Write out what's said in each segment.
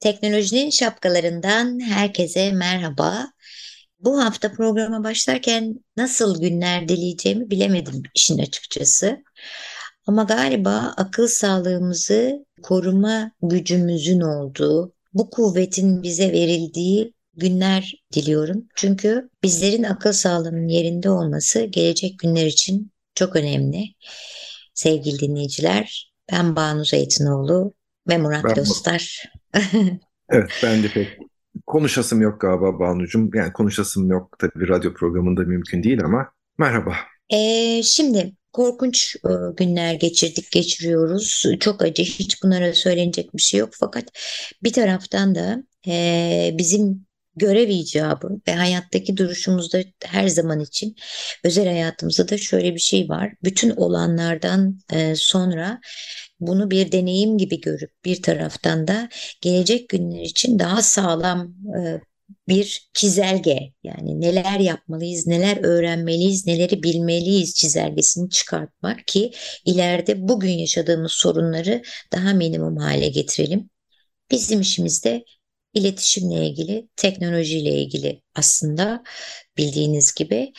Teknolojinin şapkalarından herkese merhaba. Bu hafta programa başlarken nasıl günler dileyeceğimi bilemedim işin açıkçası. Ama galiba akıl sağlığımızı koruma gücümüzün olduğu, bu kuvvetin bize verildiği günler diliyorum. Çünkü bizlerin akıl sağlığının yerinde olması gelecek günler için çok önemli. Sevgili dinleyiciler, ben Banu Zeytinoğlu ve Murat ben Dostlar. evet ben de pek konuşasım yok galiba Banu'cum. Yani konuşasım yok tabii radyo programında mümkün değil ama merhaba. Ee, şimdi korkunç e, günler geçirdik, geçiriyoruz. Çok acı, hiç bunlara söylenecek bir şey yok. Fakat bir taraftan da e, bizim görev icabı ve hayattaki duruşumuzda her zaman için özel hayatımızda da şöyle bir şey var. Bütün olanlardan e, sonra bunu bir deneyim gibi görüp bir taraftan da gelecek günler için daha sağlam e, bir çizelge yani neler yapmalıyız, neler öğrenmeliyiz, neleri bilmeliyiz çizelgesini çıkartmak ki ileride bugün yaşadığımız sorunları daha minimum hale getirelim. Bizim işimizde iletişimle ilgili, teknolojiyle ilgili aslında bildiğiniz gibi.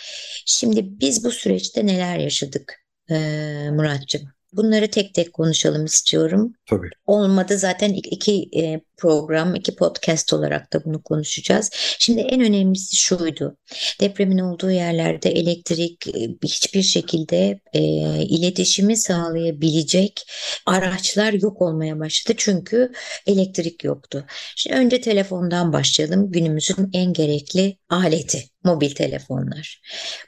Şimdi biz bu süreçte neler yaşadık ee, Muratcığım? Bunları tek tek konuşalım istiyorum. Tabii. Olmadı zaten iki e, program, iki podcast olarak da bunu konuşacağız. Şimdi en önemlisi şuydu. Depremin olduğu yerlerde elektrik e, hiçbir şekilde e, iletişimi sağlayabilecek araçlar yok olmaya başladı. Çünkü elektrik yoktu. Şimdi önce telefondan başlayalım. Günümüzün en gerekli aleti mobil telefonlar.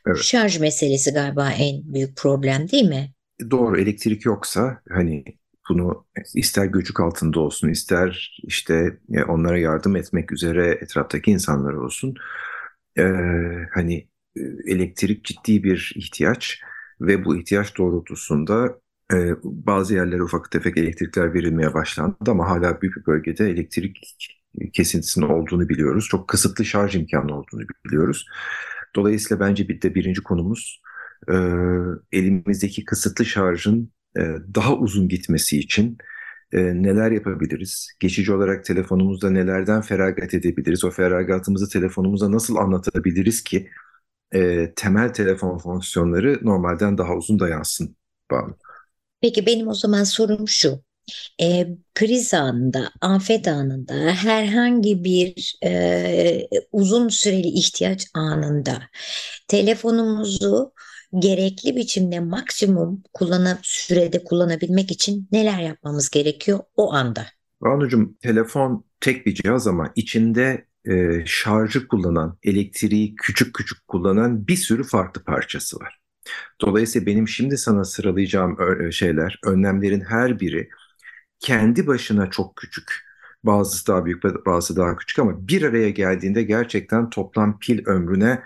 Evet. Şarj meselesi galiba en büyük problem değil mi? Doğru elektrik yoksa hani bunu ister göçük altında olsun ister işte e, onlara yardım etmek üzere etraftaki insanlar olsun e, hani e, elektrik ciddi bir ihtiyaç ve bu ihtiyaç doğrultusunda e, bazı yerlere ufak tefek elektrikler verilmeye başlandı ama hala büyük bir bölgede elektrik kesintisinin olduğunu biliyoruz. Çok kısıtlı şarj imkanı olduğunu biliyoruz. Dolayısıyla bence bir de birinci konumuz e, elimizdeki kısıtlı şarjın e, daha uzun gitmesi için e, neler yapabiliriz? Geçici olarak telefonumuzda nelerden feragat edebiliriz? O feragatımızı telefonumuza nasıl anlatabiliriz ki e, temel telefon fonksiyonları normalden daha uzun dayansın? Banu. Peki benim o zaman sorum şu. E, kriz anında, afet anında, herhangi bir e, uzun süreli ihtiyaç anında telefonumuzu gerekli biçimde maksimum kullanıp sürede kullanabilmek için neler yapmamız gerekiyor o anda? Banucuğum telefon tek bir cihaz ama içinde e, şarjı kullanan, elektriği küçük küçük kullanan bir sürü farklı parçası var. Dolayısıyla benim şimdi sana sıralayacağım şeyler, önlemlerin her biri kendi başına çok küçük. Bazısı daha büyük, bazısı daha küçük ama bir araya geldiğinde gerçekten toplam pil ömrüne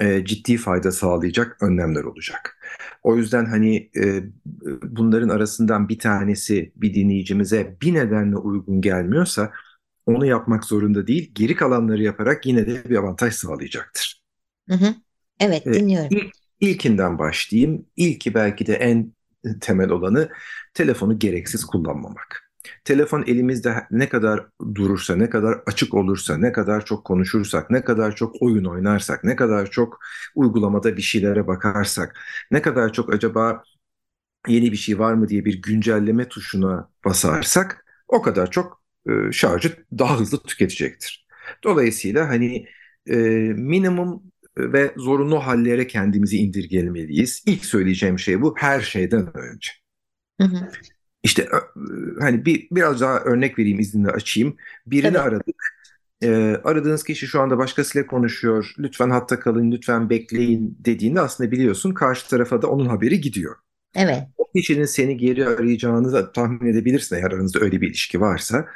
e, ciddi fayda sağlayacak önlemler olacak. O yüzden hani e, bunların arasından bir tanesi bir dinleyicimize bir nedenle uygun gelmiyorsa onu yapmak zorunda değil. Geri kalanları yaparak yine de bir avantaj sağlayacaktır. Hı hı. Evet e, dinliyorum. İlk, ilkinden başlayayım. İlki belki de en temel olanı telefonu gereksiz kullanmamak. Telefon elimizde ne kadar durursa, ne kadar açık olursa, ne kadar çok konuşursak, ne kadar çok oyun oynarsak, ne kadar çok uygulamada bir şeylere bakarsak, ne kadar çok acaba yeni bir şey var mı diye bir güncelleme tuşuna basarsak o kadar çok e, şarjı daha hızlı tüketecektir. Dolayısıyla hani e, minimum ve zorunlu hallere kendimizi indirgemeliyiz. İlk söyleyeceğim şey bu her şeyden önce. Hı hı. İşte hani bir biraz daha örnek vereyim izninle açayım. Birini Tabii. aradık. E, aradığınız kişi şu anda başkasıyla konuşuyor. Lütfen hatta kalın, lütfen bekleyin dediğinde aslında biliyorsun karşı tarafa da onun haberi gidiyor. Evet. O kişinin seni geri arayacağını da tahmin edebilirsin eğer aranızda öyle bir ilişki varsa.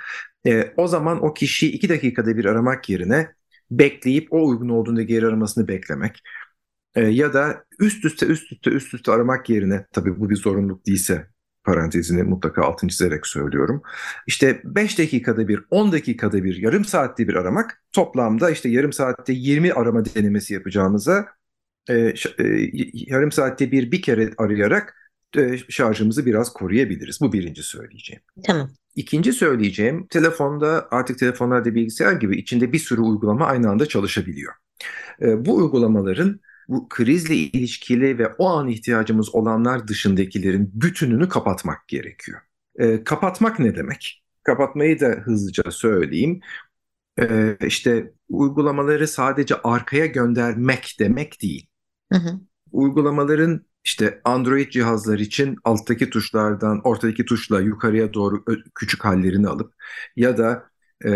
E, o zaman o kişiyi iki dakikada bir aramak yerine bekleyip o uygun olduğunda geri aramasını beklemek. E, ya da üst üste üst üste üst üste aramak yerine tabii bu bir zorunluluk değilse parantezini mutlaka altını çizerek söylüyorum. İşte 5 dakikada bir, 10 dakikada bir, yarım saatte bir aramak toplamda işte yarım saatte 20 arama denemesi yapacağımıza e, e, yarım saatte bir bir kere arayarak e, şarjımızı biraz koruyabiliriz. Bu birinci söyleyeceğim. Tamam. İkinci söyleyeceğim telefonda artık telefonlarda bilgisayar gibi içinde bir sürü uygulama aynı anda çalışabiliyor. E, bu uygulamaların bu krizle ilişkili ve o an ihtiyacımız olanlar dışındakilerin bütününü kapatmak gerekiyor. E, kapatmak ne demek? Kapatmayı da hızlıca söyleyeyim. E, işte uygulamaları sadece arkaya göndermek demek değil. Hı hı. Uygulamaların işte Android cihazlar için alttaki tuşlardan ortadaki tuşla yukarıya doğru küçük hallerini alıp ya da e,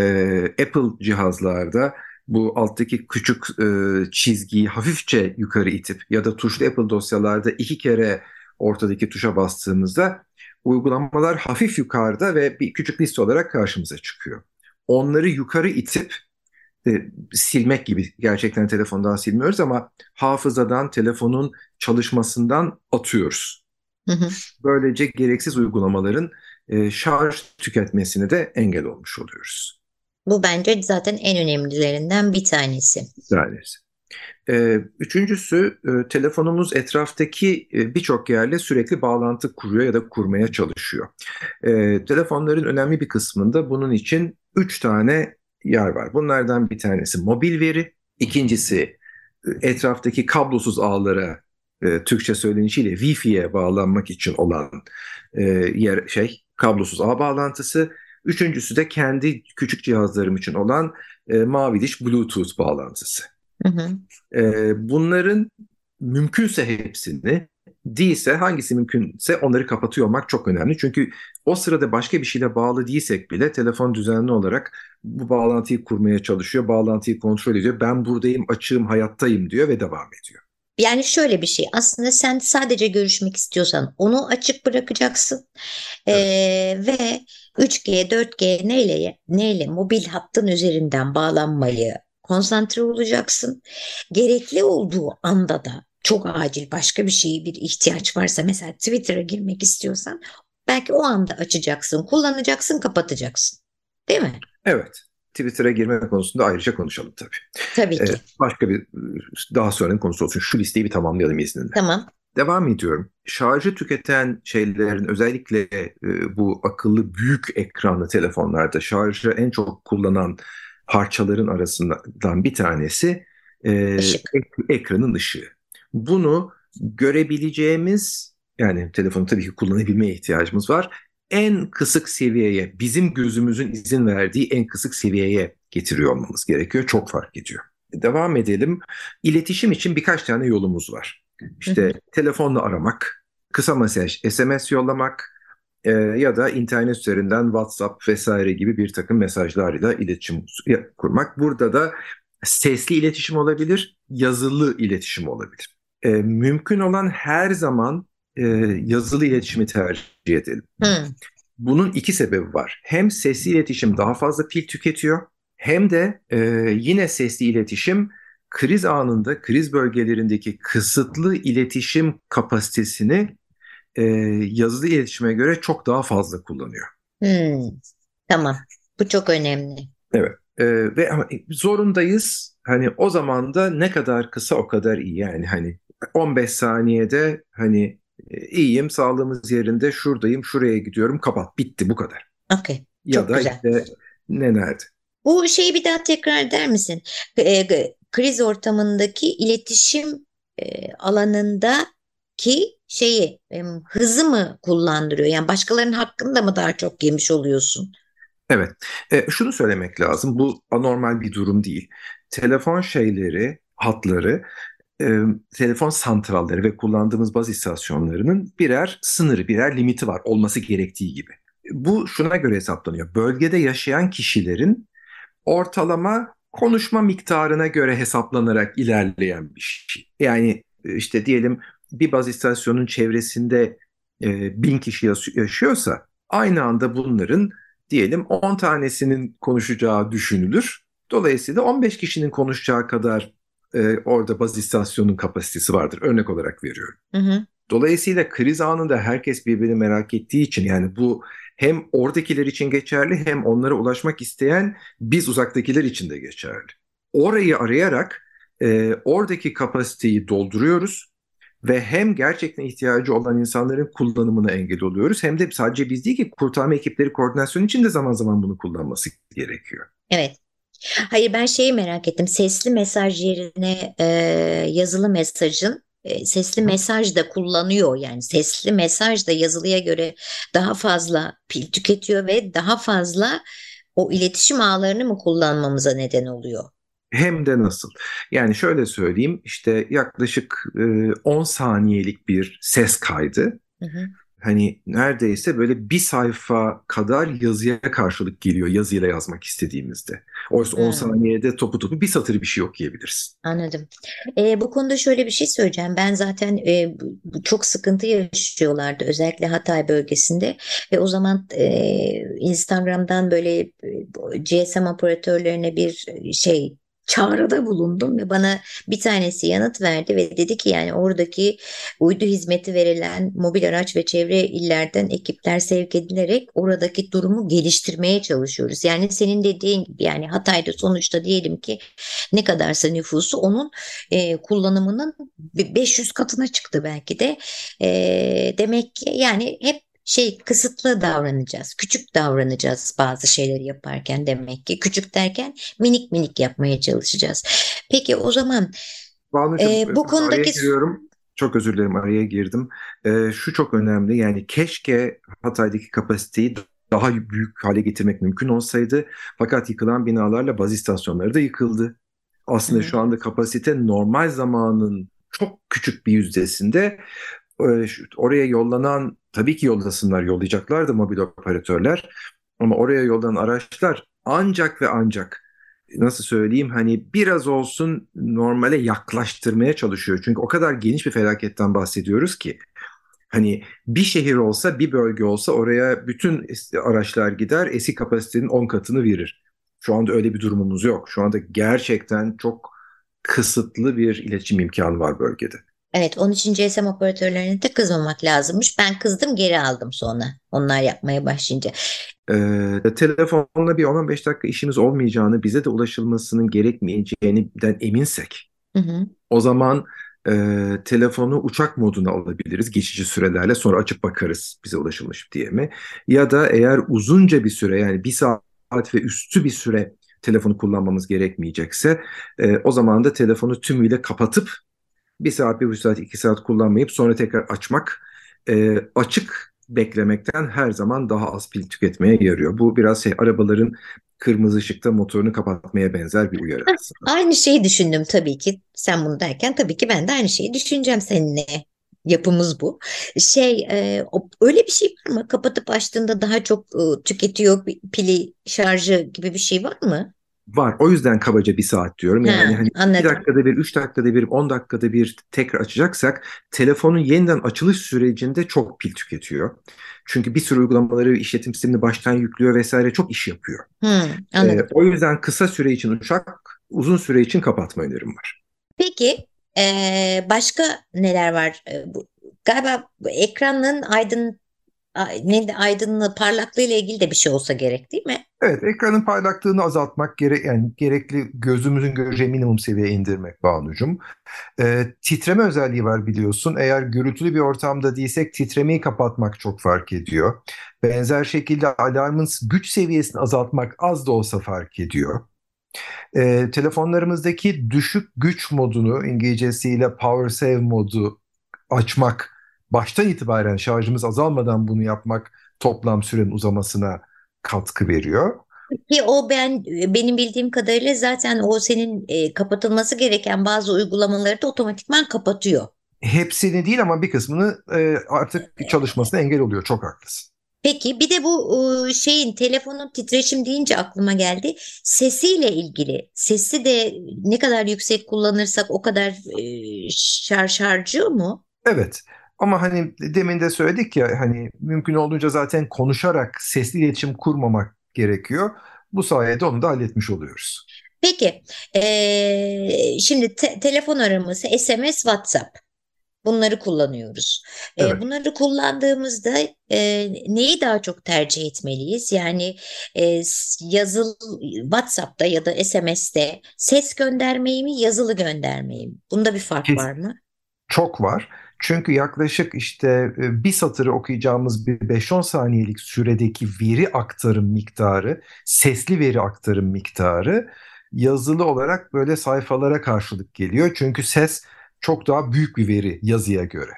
Apple cihazlarda bu alttaki küçük e, çizgiyi hafifçe yukarı itip ya da tuşlu Apple dosyalarda iki kere ortadaki tuşa bastığımızda uygulamalar hafif yukarıda ve bir küçük liste olarak karşımıza çıkıyor. Onları yukarı itip e, silmek gibi gerçekten telefondan silmiyoruz ama hafızadan telefonun çalışmasından atıyoruz. Hı hı. Böylece gereksiz uygulamaların e, şarj tüketmesine de engel olmuş oluyoruz. Bu bence zaten en önemlilerinden bir tanesi. Bir tanesi. Ee, üçüncüsü e, telefonumuz etraftaki e, birçok yerle sürekli bağlantı kuruyor ya da kurmaya çalışıyor. E, telefonların önemli bir kısmında bunun için üç tane yer var. Bunlardan bir tanesi mobil veri, ikincisi e, etraftaki kablosuz ağlara Türkçe söylenişiyle Wi-Fi'ye bağlanmak için olan yer şey kablosuz ağ bağlantısı. Üçüncüsü de kendi küçük cihazlarım için olan e, mavi diş Bluetooth bağlantısı. Hı hı. E, bunların mümkünse hepsini değilse hangisi mümkünse onları kapatıyor olmak çok önemli. Çünkü o sırada başka bir şeyle bağlı değilsek bile telefon düzenli olarak bu bağlantıyı kurmaya çalışıyor. Bağlantıyı kontrol ediyor. Ben buradayım, açığım, hayattayım diyor ve devam ediyor. Yani şöyle bir şey aslında sen sadece görüşmek istiyorsan onu açık bırakacaksın evet. ee, ve 3G 4G neyle neyle mobil hattın üzerinden bağlanmayı konsantre olacaksın. Gerekli olduğu anda da çok acil başka bir şeye bir ihtiyaç varsa mesela Twitter'a girmek istiyorsan belki o anda açacaksın, kullanacaksın, kapatacaksın. Değil mi? Evet. Twitter'a girme konusunda ayrıca konuşalım tabii. Tabii ki. Ee, başka bir daha sonranın konusu olsun. Şu listeyi bir tamamlayalım izninle. Tamam. Devam ediyorum. Şarjı tüketen şeylerin özellikle e, bu akıllı büyük ekranlı telefonlarda şarjı en çok kullanan parçaların arasından bir tanesi e, ekranın ışığı. Bunu görebileceğimiz yani telefonu tabii ki kullanabilmeye ihtiyacımız var. En kısık seviyeye, bizim gözümüzün izin verdiği en kısık seviyeye getiriyor olmamız gerekiyor. Çok fark ediyor. Devam edelim. İletişim için birkaç tane yolumuz var. İşte telefonla aramak, kısa mesaj, SMS yollamak e, ya da internet üzerinden WhatsApp vesaire gibi bir takım mesajlarla iletişim kurmak. Burada da sesli iletişim olabilir, yazılı iletişim olabilir. E, mümkün olan her zaman e, yazılı iletişimi tercih edelim. Hmm. Bunun iki sebebi var. Hem sesli iletişim daha fazla pil tüketiyor hem de e, yine sesli iletişim kriz anında kriz bölgelerindeki kısıtlı iletişim kapasitesini e, yazılı iletişime göre çok daha fazla kullanıyor. Hmm. Tamam. Bu çok önemli. Evet. E, ve zorundayız. Hani o zaman da ne kadar kısa o kadar iyi. Yani hani 15 saniyede hani e, iyiyim, sağlığımız yerinde, şuradayım, şuraya gidiyorum, kapat, bitti bu kadar. Okey. Ya da güzel. işte ne nerede? Bu şeyi bir daha tekrar eder misin? E, kriz ortamındaki iletişim e, alanındaki şeyi e, hızı mı kullandırıyor? Yani başkalarının hakkında mı daha çok yemiş oluyorsun? Evet. E, şunu söylemek lazım. Bu anormal bir durum değil. Telefon şeyleri, hatları e, telefon santralleri ve kullandığımız baz istasyonlarının birer sınırı, birer limiti var olması gerektiği gibi. Bu şuna göre hesaplanıyor. Bölgede yaşayan kişilerin ortalama konuşma miktarına göre hesaplanarak ilerleyen bir şey. Yani işte diyelim bir baz istasyonunun çevresinde e, bin kişi yaşıyorsa aynı anda bunların diyelim 10 tanesinin konuşacağı düşünülür. Dolayısıyla 15 kişinin konuşacağı kadar e, orada baz istasyonunun kapasitesi vardır. Örnek olarak veriyorum. Hı hı. Dolayısıyla kriz anında herkes birbirini merak ettiği için yani bu hem oradakiler için geçerli hem onlara ulaşmak isteyen biz uzaktakiler için de geçerli. Orayı arayarak e, oradaki kapasiteyi dolduruyoruz ve hem gerçekten ihtiyacı olan insanların kullanımına engel oluyoruz hem de sadece biz değil ki kurtarma ekipleri koordinasyon için de zaman zaman bunu kullanması gerekiyor. Evet. Hayır ben şeyi merak ettim. Sesli mesaj yerine e, yazılı mesajın e, sesli mesaj da kullanıyor. Yani sesli mesaj da yazılıya göre daha fazla pil tüketiyor ve daha fazla o iletişim ağlarını mı kullanmamıza neden oluyor? Hem de nasıl? Yani şöyle söyleyeyim işte yaklaşık e, 10 saniyelik bir ses kaydı. Hı hı hani neredeyse böyle bir sayfa kadar yazıya karşılık geliyor yazıyla yazmak istediğimizde. Oysa 10 hmm. saniyede topu topu bir satır bir şey okuyabiliriz. Anladım. E, bu konuda şöyle bir şey söyleyeceğim. Ben zaten e, çok sıkıntı yaşıyorlardı özellikle Hatay bölgesinde ve o zaman e, Instagram'dan böyle e, GSM operatörlerine bir şey çağrıda bulundum ve bana bir tanesi yanıt verdi ve dedi ki yani oradaki uydu hizmeti verilen mobil araç ve çevre illerden ekipler sevk edilerek oradaki durumu geliştirmeye çalışıyoruz. Yani senin dediğin gibi yani Hatay'da sonuçta diyelim ki ne kadarsa nüfusu onun e, kullanımının 500 katına çıktı belki de. E, demek ki yani hep şey kısıtlı davranacağız. Küçük davranacağız bazı şeyleri yaparken demek ki. Küçük derken minik minik yapmaya çalışacağız. Peki o zaman Banu'cum, e, bu konudaki... giriyorum. Çok özür dilerim araya girdim. E, şu çok önemli yani keşke Hatay'daki kapasiteyi daha büyük hale getirmek mümkün olsaydı. Fakat yıkılan binalarla baz istasyonları da yıkıldı. Aslında Hı. şu anda kapasite normal zamanın çok küçük bir yüzdesinde oraya yollanan tabii ki yollasınlar yollayacaklar da mobil operatörler ama oraya yollanan araçlar ancak ve ancak nasıl söyleyeyim hani biraz olsun normale yaklaştırmaya çalışıyor. Çünkü o kadar geniş bir felaketten bahsediyoruz ki hani bir şehir olsa bir bölge olsa oraya bütün araçlar gider eski kapasitenin 10 katını verir. Şu anda öyle bir durumumuz yok. Şu anda gerçekten çok kısıtlı bir iletişim imkanı var bölgede. Evet, onun için GSM operatörlerine de kızmamak lazımmış. Ben kızdım, geri aldım sonra. Onlar yapmaya başlayınca. Ee, telefonla bir 10-15 dakika işimiz olmayacağını, bize de ulaşılmasının gerekmeyeceğinden eminsek, hı hı. o zaman e, telefonu uçak moduna alabiliriz geçici sürelerle. Sonra açıp bakarız bize ulaşılmış diye mi? Ya da eğer uzunca bir süre yani bir saat ve üstü bir süre telefonu kullanmamız gerekmeyecekse, e, o zaman da telefonu tümüyle kapatıp bir saat, bir buçuk saat, iki saat kullanmayıp sonra tekrar açmak e, açık beklemekten her zaman daha az pil tüketmeye yarıyor. Bu biraz şey arabaların kırmızı ışıkta motorunu kapatmaya benzer bir uyarı aslında. Aynı şeyi düşündüm tabii ki. Sen bunu derken tabii ki ben de aynı şeyi düşüneceğim seninle. Yapımız bu. Şey e, öyle bir şey var mı? Kapatıp açtığında daha çok e, tüketiyor pili şarjı gibi bir şey var mı? Var. O yüzden kabaca bir saat diyorum. Yani ha, hani anladım. bir dakikada bir, üç dakikada bir, on dakikada bir tekrar açacaksak telefonun yeniden açılış sürecinde çok pil tüketiyor. Çünkü bir sürü uygulamaları işletim sistemini baştan yüklüyor vesaire çok iş yapıyor. Hmm, anladım. Ee, o yüzden kısa süre için uçak, uzun süre için kapatma önerim var. Peki ee, başka neler var? Ee, bu, galiba ekranın aydın ne aydınlığı, parlaklığı ile ilgili de bir şey olsa gerek değil mi? Evet, ekranın parlaklığını azaltmak gerek yani gerekli gözümüzün göreceği minimum seviyeye indirmek Banucuğum. Ee, titreme özelliği var biliyorsun. Eğer gürültülü bir ortamda değilsek titremeyi kapatmak çok fark ediyor. Benzer şekilde alarmın güç seviyesini azaltmak az da olsa fark ediyor. Ee, telefonlarımızdaki düşük güç modunu İngilizcesiyle power save modu açmak baştan itibaren şarjımız azalmadan bunu yapmak toplam sürenin uzamasına katkı veriyor. Ki o ben benim bildiğim kadarıyla zaten o senin e, kapatılması gereken bazı uygulamaları da otomatikman kapatıyor. Hepsini değil ama bir kısmını e, artık çalışmasına engel oluyor. Çok haklısın. Peki bir de bu e, şeyin telefonun titreşim deyince aklıma geldi. Sesiyle ilgili. Sesi de ne kadar yüksek kullanırsak o kadar e, şarj harcıyor mu? Evet. Ama hani demin de söyledik ya hani mümkün olduğunca zaten konuşarak sesli iletişim kurmamak gerekiyor. Bu sayede onu da halletmiş oluyoruz. Peki, ee, şimdi te- telefon araması, SMS, WhatsApp bunları kullanıyoruz. Evet. bunları kullandığımızda e, neyi daha çok tercih etmeliyiz? Yani e, yazılı WhatsApp'ta ya da SMS'te ses göndermeyi mi, yazılı göndermeyi mi? Bunda bir fark Kes, var mı? Çok var. Çünkü yaklaşık işte e, bir satırı okuyacağımız bir 5-10 saniyelik süredeki veri aktarım miktarı, sesli veri aktarım miktarı yazılı olarak böyle sayfalara karşılık geliyor. Çünkü ses çok daha büyük bir veri yazıya göre.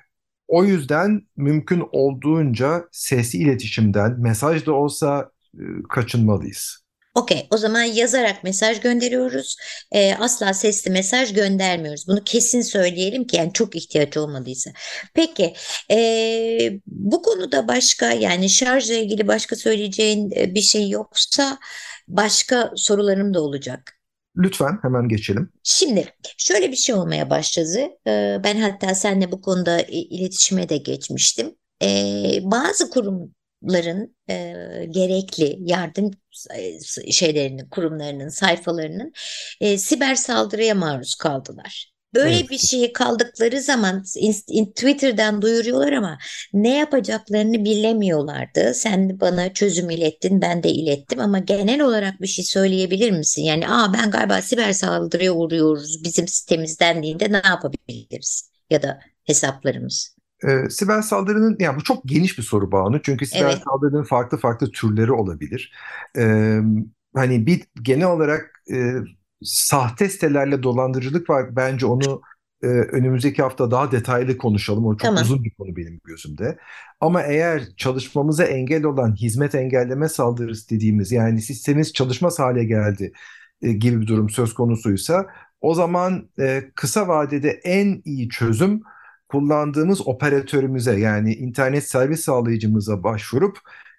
O yüzden mümkün olduğunca sesli iletişimden mesaj da olsa e, kaçınmalıyız. Okey, o zaman yazarak mesaj gönderiyoruz. E, asla sesli mesaj göndermiyoruz. Bunu kesin söyleyelim ki yani çok ihtiyaç olmadıysa. Peki, e, bu konuda başka yani şarjla ilgili başka söyleyeceğin e, bir şey yoksa başka sorularım da olacak. Lütfen hemen geçelim. Şimdi şöyle bir şey olmaya başladı. E, ben hatta seninle bu konuda iletişime de geçmiştim. E, bazı kurum ların e, gerekli yardım şeylerinin, kurumlarının, sayfalarının e, siber saldırıya maruz kaldılar. Böyle evet. bir şeye kaldıkları zaman Twitter'dan duyuruyorlar ama ne yapacaklarını bilemiyorlardı. Sen bana çözüm ilettin, ben de ilettim ama genel olarak bir şey söyleyebilir misin? Yani aa ben galiba siber saldırıya uğruyoruz bizim sitemizden deyince ne yapabiliriz? Ya da hesaplarımız. E, siber saldırının, yani bu çok geniş bir soru Banu. Çünkü siber evet. saldırının farklı farklı türleri olabilir. E, hani bir genel olarak e, sahte sitelerle dolandırıcılık var. Bence onu e, önümüzdeki hafta daha detaylı konuşalım. O çok tamam. uzun bir konu benim gözümde. Ama eğer çalışmamıza engel olan hizmet engelleme saldırısı dediğimiz yani sistemimiz çalışmaz hale geldi e, gibi bir durum söz konusuysa o zaman e, kısa vadede en iyi çözüm kullandığımız operatörümüze yani internet servis sağlayıcımıza başvurup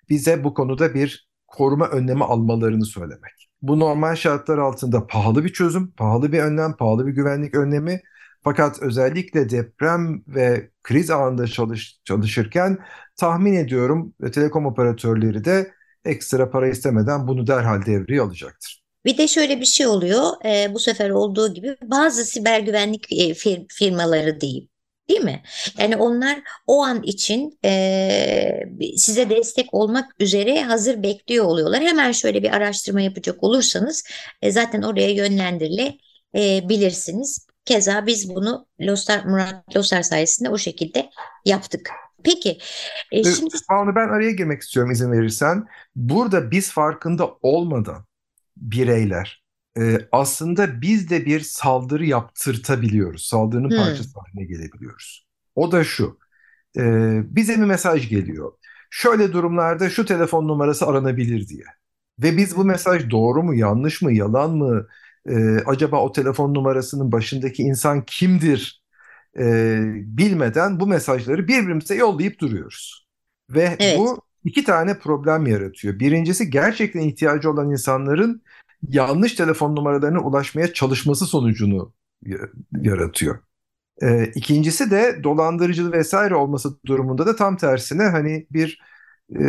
bize bu konuda bir koruma önlemi almalarını söylemek. Bu normal şartlar altında pahalı bir çözüm, pahalı bir önlem, pahalı bir güvenlik önlemi. Fakat özellikle deprem ve kriz anında çalış, çalışırken tahmin ediyorum telekom operatörleri de ekstra para istemeden bunu derhal devreye alacaktır. Bir de şöyle bir şey oluyor, e, bu sefer olduğu gibi bazı siber güvenlik e, fir firmaları diyeyim Değil mi? Yani onlar o an için e, size destek olmak üzere hazır bekliyor oluyorlar. Hemen şöyle bir araştırma yapacak olursanız e, zaten oraya yönlendirilebilirsiniz. Keza biz bunu Lostar, Murat Lostar sayesinde o şekilde yaptık. Peki. E, şimdi... Banu ben araya girmek istiyorum izin verirsen. Burada biz farkında olmadan bireyler e, aslında biz de bir saldırı yaptırtabiliyoruz. Saldırının hmm. parçası haline gelebiliyoruz. O da şu. E, bize bir mesaj geliyor. Şöyle durumlarda şu telefon numarası aranabilir diye. Ve biz bu mesaj doğru mu, yanlış mı, yalan mı? E, acaba o telefon numarasının başındaki insan kimdir? E, bilmeden bu mesajları birbirimize yollayıp duruyoruz. Ve evet. bu iki tane problem yaratıyor. Birincisi gerçekten ihtiyacı olan insanların yanlış telefon numaralarına ulaşmaya çalışması sonucunu yaratıyor. E, ikincisi de dolandırıcı vesaire olması durumunda da tam tersine hani bir e,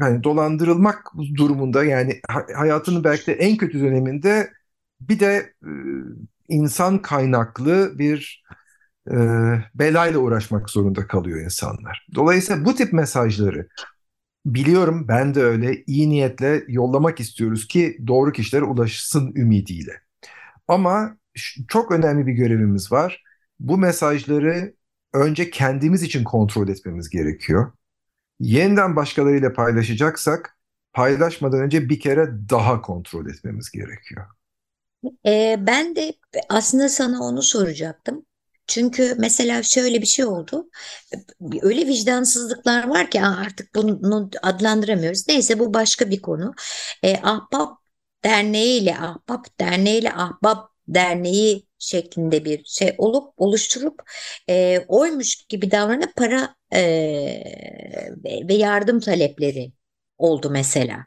hani dolandırılmak durumunda yani hayatının belki de en kötü döneminde bir de e, insan kaynaklı bir e, belayla uğraşmak zorunda kalıyor insanlar. Dolayısıyla bu tip mesajları biliyorum ben de öyle iyi niyetle yollamak istiyoruz ki doğru kişilere ulaşsın ümidiyle. Ama çok önemli bir görevimiz var. Bu mesajları önce kendimiz için kontrol etmemiz gerekiyor. Yeniden başkalarıyla paylaşacaksak paylaşmadan önce bir kere daha kontrol etmemiz gerekiyor. Ee, ben de aslında sana onu soracaktım. Çünkü mesela şöyle bir şey oldu. Öyle vicdansızlıklar var ki artık bunu adlandıramıyoruz. Neyse bu başka bir konu. E, Ahbap Derneği ile Ahbap Derneği ile Ahbap Derneği şeklinde bir şey olup oluşturup e, oymuş gibi davranıp para e, ve yardım talepleri oldu mesela.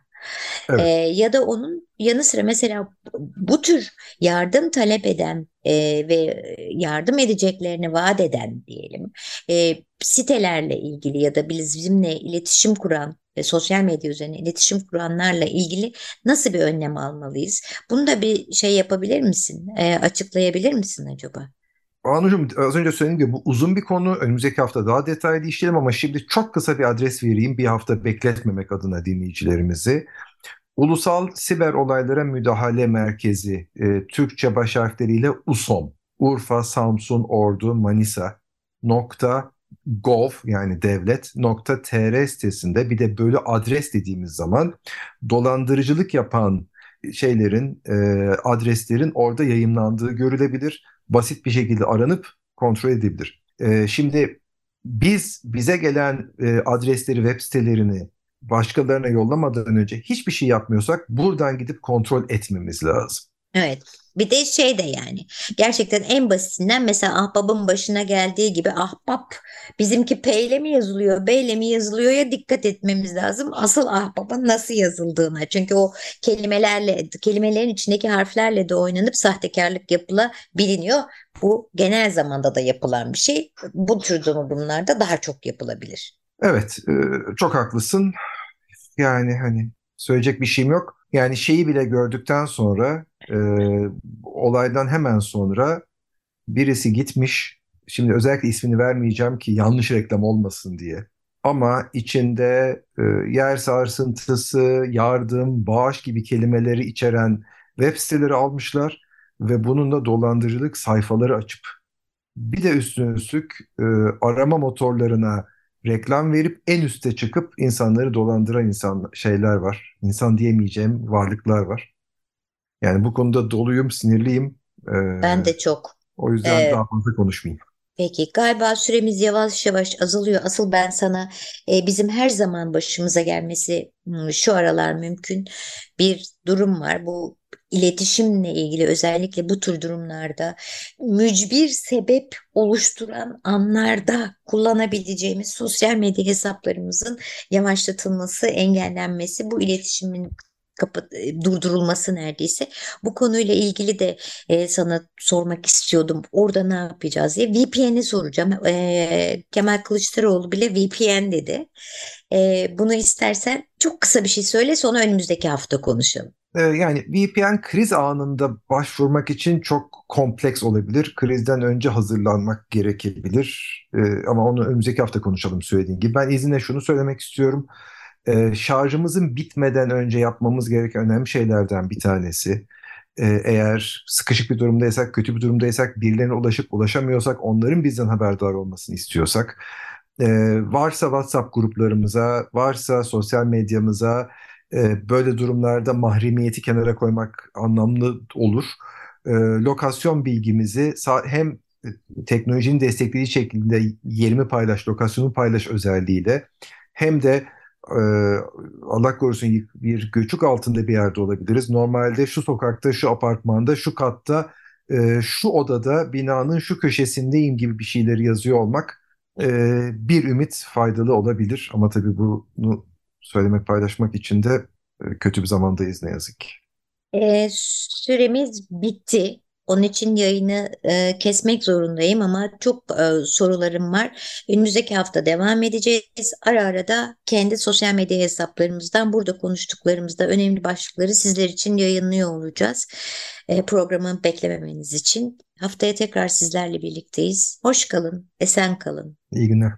Evet. E, ya da onun yanı sıra mesela bu tür yardım talep eden e, ve yardım edeceklerini vaat eden diyelim e, sitelerle ilgili ya da bizimle iletişim kuran ve sosyal medya üzerine iletişim kuranlarla ilgili nasıl bir önlem almalıyız? Bunu da bir şey yapabilir misin? E, açıklayabilir misin acaba? Banucuğum az önce söylediğim gibi bu uzun bir konu. Önümüzdeki hafta daha detaylı işleyelim ama şimdi çok kısa bir adres vereyim. Bir hafta bekletmemek adına dinleyicilerimizi. Ulusal Siber Olaylara Müdahale Merkezi, e, Türkçe baş harfleriyle USOM, Urfa, Samsun, Ordu, Manisa nokta gov yani devlet nokta tr sitesinde bir de böyle adres dediğimiz zaman dolandırıcılık yapan şeylerin e, adreslerin orada yayınlandığı görülebilir. Basit bir şekilde aranıp kontrol edebilir. E, şimdi biz bize gelen e, adresleri web sitelerini başkalarına yollamadan önce hiçbir şey yapmıyorsak buradan gidip kontrol etmemiz lazım. Evet. Bir de şey de yani gerçekten en basitinden mesela ahbabın başına geldiği gibi ahbap bizimki P ile mi yazılıyor B ile mi yazılıyor ya dikkat etmemiz lazım. Asıl ahbabın nasıl yazıldığına. Çünkü o kelimelerle kelimelerin içindeki harflerle de oynanıp sahtekarlık yapılabiliyor. Bu genel zamanda da yapılan bir şey. Bu tür durumlarda daha çok yapılabilir. Evet, e, çok haklısın. Yani hani söyleyecek bir şeyim yok. Yani şeyi bile gördükten sonra e, olaydan hemen sonra birisi gitmiş. Şimdi özellikle ismini vermeyeceğim ki yanlış reklam olmasın diye. Ama içinde e, yer sarsıntısı, yardım, bağış gibi kelimeleri içeren web siteleri almışlar ve bununla dolandırıcılık sayfaları açıp bir de üstüne üstlük e, arama motorlarına reklam verip en üste çıkıp insanları dolandıran insan şeyler var. İnsan diyemeyeceğim varlıklar var. Yani bu konuda doluyum, sinirliyim. Ee, Ben de çok. o yüzden Ee, daha fazla konuşmayayım. Peki galiba süremiz yavaş yavaş azalıyor. Asıl ben sana e, bizim her zaman başımıza gelmesi hmm, şu aralar mümkün bir durum var. Bu iletişimle ilgili özellikle bu tür durumlarda mücbir sebep oluşturan anlarda kullanabileceğimiz sosyal medya hesaplarımızın yavaşlatılması, engellenmesi, bu iletişimin kapat e, durdurulması neredeyse. Bu konuyla ilgili de e, sana sormak istiyordum. Orada ne yapacağız diye. VPN'i soracağım. E, Kemal Kılıçdaroğlu bile VPN dedi. E, bunu istersen çok kısa bir şey söyle sonra önümüzdeki hafta konuşalım. Ee, yani VPN kriz anında başvurmak için çok kompleks olabilir. Krizden önce hazırlanmak gerekebilir. Ee, ama onu önümüzdeki hafta konuşalım söylediğin gibi. Ben izninle şunu söylemek istiyorum. Ee, şarjımızın bitmeden önce yapmamız gereken önemli şeylerden bir tanesi. Ee, eğer sıkışık bir durumdaysak, kötü bir durumdaysak, birilerine ulaşıp ulaşamıyorsak, onların bizden haberdar olmasını istiyorsak, e, varsa WhatsApp gruplarımıza, varsa sosyal medyamıza e, böyle durumlarda mahremiyeti kenara koymak anlamlı olur. E, lokasyon bilgimizi hem teknolojinin desteklediği şekilde yerimi paylaş, lokasyonu paylaş özelliğiyle hem de e, Allah korusun bir göçük altında bir yerde olabiliriz. Normalde şu sokakta, şu apartmanda, şu katta, e, şu odada, binanın şu köşesindeyim gibi bir şeyleri yazıyor olmak e, bir ümit faydalı olabilir. Ama tabii bunu söylemek, paylaşmak için de e, kötü bir zamandayız ne yazık ki. E, süremiz bitti. Onun için yayını e, kesmek zorundayım ama çok e, sorularım var. Önümüzdeki hafta devam edeceğiz. Ara ara da kendi sosyal medya hesaplarımızdan burada konuştuklarımızda önemli başlıkları sizler için yayınlıyor olacağız. E, programı beklememeniz için. Haftaya tekrar sizlerle birlikteyiz. Hoş kalın, esen kalın. İyi günler.